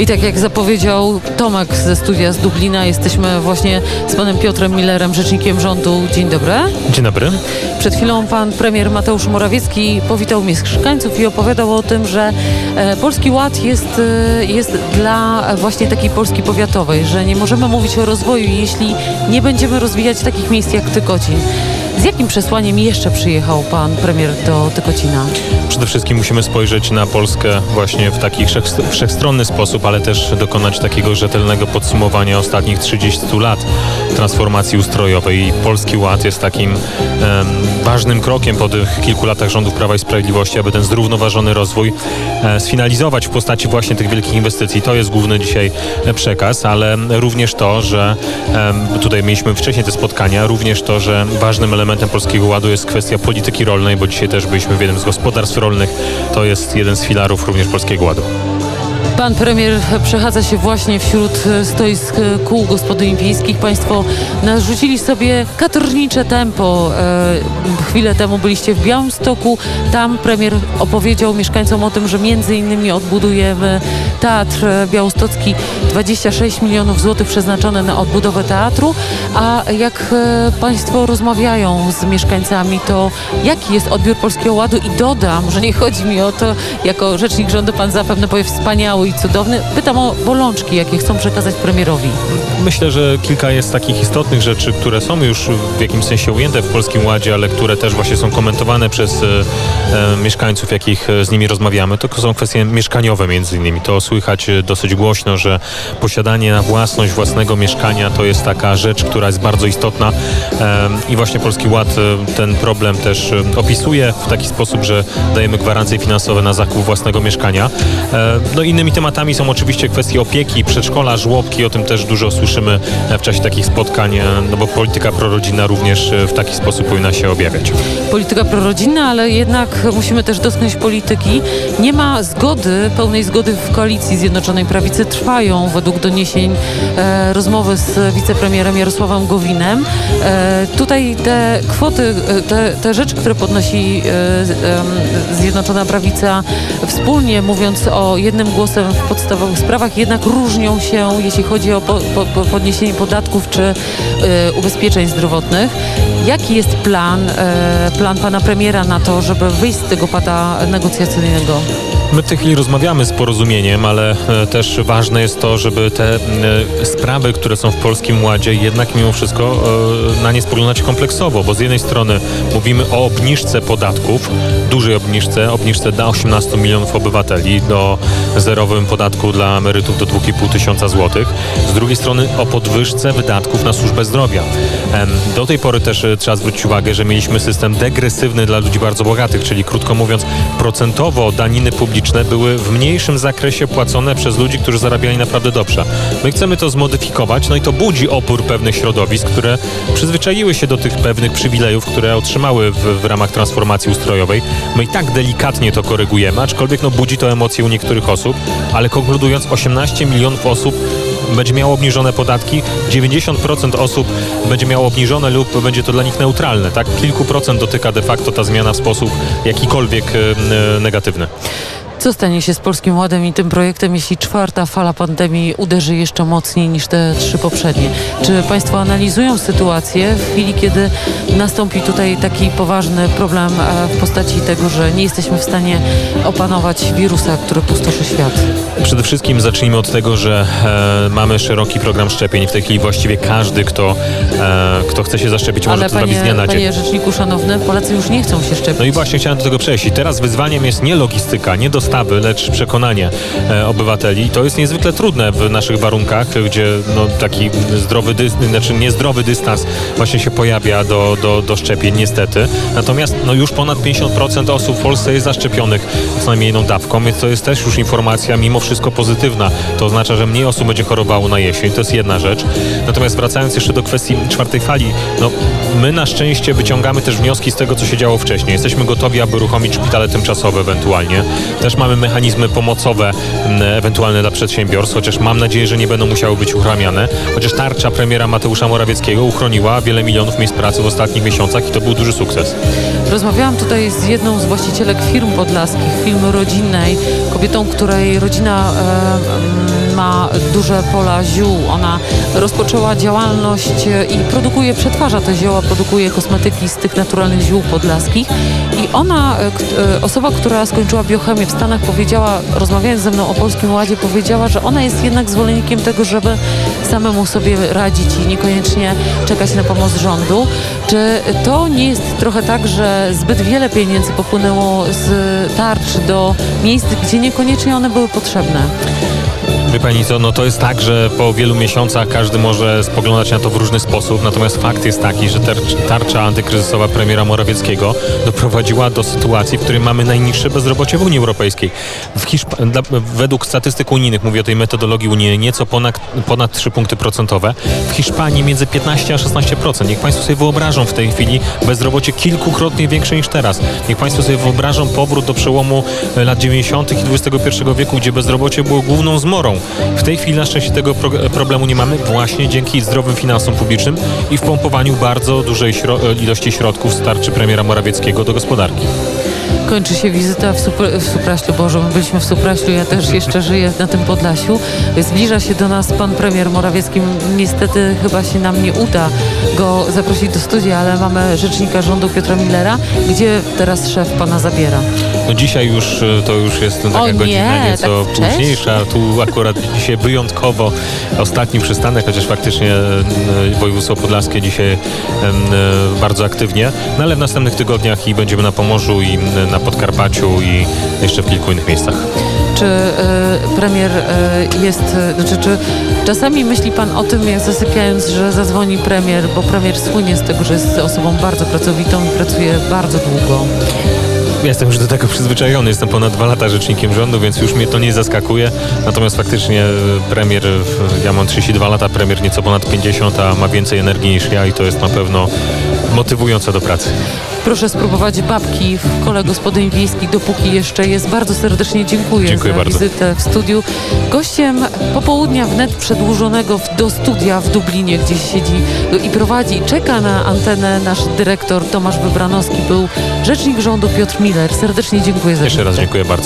I tak jak zapowiedział Tomek ze studia z Dublina, jesteśmy właśnie z panem Piotrem Millerem, rzecznikiem rządu. Dzień dobry. Dzień dobry. Przed chwilą pan premier Mateusz Morawiecki powitał mieszkańców i opowiadał o tym, że e, Polski Ład jest, e, jest dla właśnie takiej Polski powiatowej, że nie możemy mówić o rozwoju, jeśli nie będziemy rozwijać takich miejsc jak Tykocin. Z jakim przesłaniem jeszcze przyjechał pan premier do Tykocina? Przede wszystkim musimy spojrzeć na Polskę właśnie w taki wszech- wszechstronny sposób, ale też dokonać takiego rzetelnego podsumowania ostatnich 30 lat transformacji ustrojowej. Polski Ład jest takim ważnym krokiem po tych kilku latach rządów Prawa i Sprawiedliwości, aby ten zrównoważony rozwój e, sfinalizować w postaci właśnie tych wielkich inwestycji. To jest główny dzisiaj e, przekaz, ale również to, że em, tutaj mieliśmy wcześniej te spotkania, również to, że ważnym elementem Polskiego Ładu jest kwestia polityki rolnej, bo dzisiaj też byliśmy w jednym z gospodarstw rolnych. To jest jeden z filarów również Polskiego Ładu. Pan premier przechadza się właśnie wśród e, stoisk e, kół gospodyń wiejskich. Państwo narzucili sobie katornicze tempo. E, Chwilę temu byliście w Białymstoku. Tam premier opowiedział mieszkańcom o tym, że między innymi odbudujemy Teatr Białostocki. 26 milionów złotych przeznaczone na odbudowę teatru. A jak Państwo rozmawiają z mieszkańcami, to jaki jest odbiór Polskiego Ładu? I dodam, że nie chodzi mi o to, jako rzecznik rządu Pan zapewne powie wspaniały i cudowny. Pytam o bolączki, jakie chcą przekazać premierowi. Myślę, że kilka jest takich istotnych rzeczy, które są już w jakimś sensie ujęte w Polskim Ładzie, ale które też właśnie są komentowane przez e, e, mieszkańców, jakich e, z nimi rozmawiamy. To są kwestie mieszkaniowe między innymi. To słychać e, dosyć głośno, że posiadanie na własność własnego mieszkania to jest taka rzecz, która jest bardzo istotna e, i właśnie Polski Ład ten problem też opisuje w taki sposób, że dajemy gwarancje finansowe na zakup własnego mieszkania. E, No innymi tematami są oczywiście kwestie opieki, przedszkola, żłobki, o tym też dużo słyszymy e, w czasie takich spotkań, e, no bo polityka prorodzinna również e, w taki sposób powinna się objawiać. Polityka prorodzinna, ale jednak musimy też dotknąć polityki. Nie ma zgody, pełnej zgody w koalicji Zjednoczonej Prawicy. Trwają według doniesień e, rozmowy z wicepremierem Jarosławem Gowinem. E, tutaj te kwoty, te, te rzeczy, które podnosi e, Zjednoczona Prawica wspólnie, mówiąc o jednym głosem w podstawowych sprawach, jednak różnią się, jeśli chodzi o po, po, po podniesienie podatków czy e, ubezpieczeń zdrowotnych. Jaki jest plan, e, plan pana premiera na to, żeby wyjść z tego pada negocjacyjnego? My w tej chwili rozmawiamy z porozumieniem, ale e, też ważne jest to, żeby te e, sprawy, które są w Polskim Ładzie, jednak mimo wszystko e, na nie spoglądać kompleksowo, bo z jednej strony mówimy o obniżce podatków, dużej obniżce, obniżce dla 18 milionów obywateli, do zerowym podatku dla emerytów do 2,5 tysiąca złotych. Z drugiej strony o podwyżce wydatków na służbę zdrowia. Do tej pory też trzeba zwrócić uwagę, że mieliśmy system degresywny dla ludzi bardzo bogatych, czyli krótko mówiąc, procentowo daniny publiczne były w mniejszym zakresie płacone przez ludzi, którzy zarabiali naprawdę dobrze. My chcemy to zmodyfikować, no i to budzi opór pewnych środowisk, które przyzwyczaiły się do tych pewnych przywilejów, które otrzymały w, w ramach transformacji ustrojowej. My i tak delikatnie to korygujemy, aczkolwiek no, budzi to emocje u niektórych osób, ale konkludując, 18 milionów osób będzie miało obniżone podatki, 90% osób będzie miało obniżone lub będzie to dla nich neutralne. Tak? Kilku procent dotyka de facto ta zmiana w sposób jakikolwiek e, negatywny. Co stanie się z Polskim Ładem i tym projektem, jeśli czwarta fala pandemii uderzy jeszcze mocniej niż te trzy poprzednie? Czy Państwo analizują sytuację w chwili, kiedy nastąpi tutaj taki poważny problem w postaci tego, że nie jesteśmy w stanie opanować wirusa, który pustoszy świat? Przede wszystkim zacznijmy od tego, że e, mamy szeroki program szczepień. W tej chwili właściwie każdy, kto, e, kto chce się zaszczepić, może Ale to zrobić z panie, dnia na dzień. panie Rzeczniku Szanowny, Polacy już nie chcą się szczepić. No i właśnie chciałem do tego przejść. I teraz wyzwaniem jest nie logistyka, nie dostawy, lecz przekonanie e, obywateli. To jest niezwykle trudne w naszych warunkach, gdzie no, taki zdrowy, dys- znaczy niezdrowy dystans właśnie się pojawia do, do, do szczepień, niestety. Natomiast no, już ponad 50% osób w Polsce jest zaszczepionych co najmniej jedną dawką, więc to jest też już informacja mimo wszystko pozytywna. To oznacza, że mniej osób będzie chorowało na jesień, to jest jedna rzecz. Natomiast wracając jeszcze do kwestii czwartej fali, no, my na szczęście wyciągamy też wnioski z tego, co się działo wcześniej. Jesteśmy gotowi, aby uruchomić szpitale tymczasowe ewentualnie. Też mamy mechanizmy pomocowe m, ewentualne dla przedsiębiorstw, chociaż mam nadzieję, że nie będą musiały być uruchamiane. Chociaż tarcza premiera Mateusza Morawieckiego uchroniła wiele milionów miejsc pracy w ostatnich miesiącach i to był duży sukces. Rozmawiałam tutaj z jedną z właścicielek firm podlaskich, firmy rodzinnej, kobietą, której rodzina e, mm, ma duże pola ziół. Ona rozpoczęła działalność e, i produkuje, przetwarza te zioła, produkuje kosmetyki z tych naturalnych ziół podlaskich. I ona, e, e, osoba, która skończyła biochemię w Stanach, powiedziała, rozmawiając ze mną o Polskim Ładzie, powiedziała, że ona jest jednak zwolennikiem tego, żeby samemu sobie radzić i niekoniecznie czekać na pomoc rządu. Czy to nie jest trochę tak, że zbyt wiele pieniędzy popłynęło z tarcz do miejsc, gdzie niekoniecznie one były potrzebne? Wie pani co, no to jest tak, że po wielu miesiącach każdy może spoglądać na to w różny sposób, natomiast fakt jest taki, że tarcz, tarcza antykryzysowa premiera Morawieckiego doprowadziła do sytuacji, w której mamy najniższe bezrobocie w Unii Europejskiej. W dla- według statystyk unijnych, mówię o tej metodologii unijnej, nieco ponad, ponad 3 punkty procentowe. W Hiszpanii między 15 a 16%. Niech Państwo sobie wyobrażą w tej chwili bezrobocie kilkukrotnie większe niż teraz. Niech Państwo sobie wyobrażą powrót do przełomu lat 90. i XXI wieku, gdzie bezrobocie było główną zmorą. W tej chwili na szczęście tego pro problemu nie mamy właśnie dzięki zdrowym finansom publicznym i wpompowaniu bardzo dużej śro- ilości środków z tarczy premiera Morawieckiego do gospodarki. Kończy się wizyta w, Supr- w Supraślu, Boże, my byliśmy w Supraślu, ja też jeszcze żyję na tym Podlasiu. Zbliża się do nas pan premier Morawiecki. Niestety chyba się nam nie uda go zaprosić do studia, ale mamy rzecznika rządu Piotra Millera. Gdzie teraz szef pana zabiera? No dzisiaj już e, to już jest taka O nie, godzina nieco tak późniejsza. Tu akurat dzisiaj wyjątkowo ostatni przystanek, chociaż faktycznie e, województwo podlaskie dzisiaj bardzo aktywnie. No ale w następnych tygodniach i będziemy na Pomorzu i na Podkarpaciu i jeszcze w kilku innych miejscach. Czy e, premier e, jest, znaczy, czy czasami myśli pan o tym, jak zasypiając, że zadzwoni premier, bo premier słynie z tego, że jest osobą bardzo pracowitą i pracuje bardzo długo. Jestem już do tego przyzwyczajony, jestem ponad dwa lata rzecznikiem rządu, więc już mnie to nie zaskakuje. Natomiast faktycznie e, premier, e, ja mam 32 lata, premier nieco ponad 50, a ma więcej energii niż ja i to jest na pewno motywujące do pracy. Proszę spróbować babki w kole gospodyń wiejskich, dopóki jeszcze jest. Bardzo serdecznie dziękuję, Dziękuję za bardzo. wizytę w studiu. Gościem popołudnia wnet przedłużonego do studia w Dublinie, gdzie siedzi i prowadzi, czeka na antenę nasz dyrektor Tomasz Wybranowski, był rzecznik rządu Piotr Miller. Serdecznie dziękuję za Jeszcze raz wizytę. dziękuję bardzo.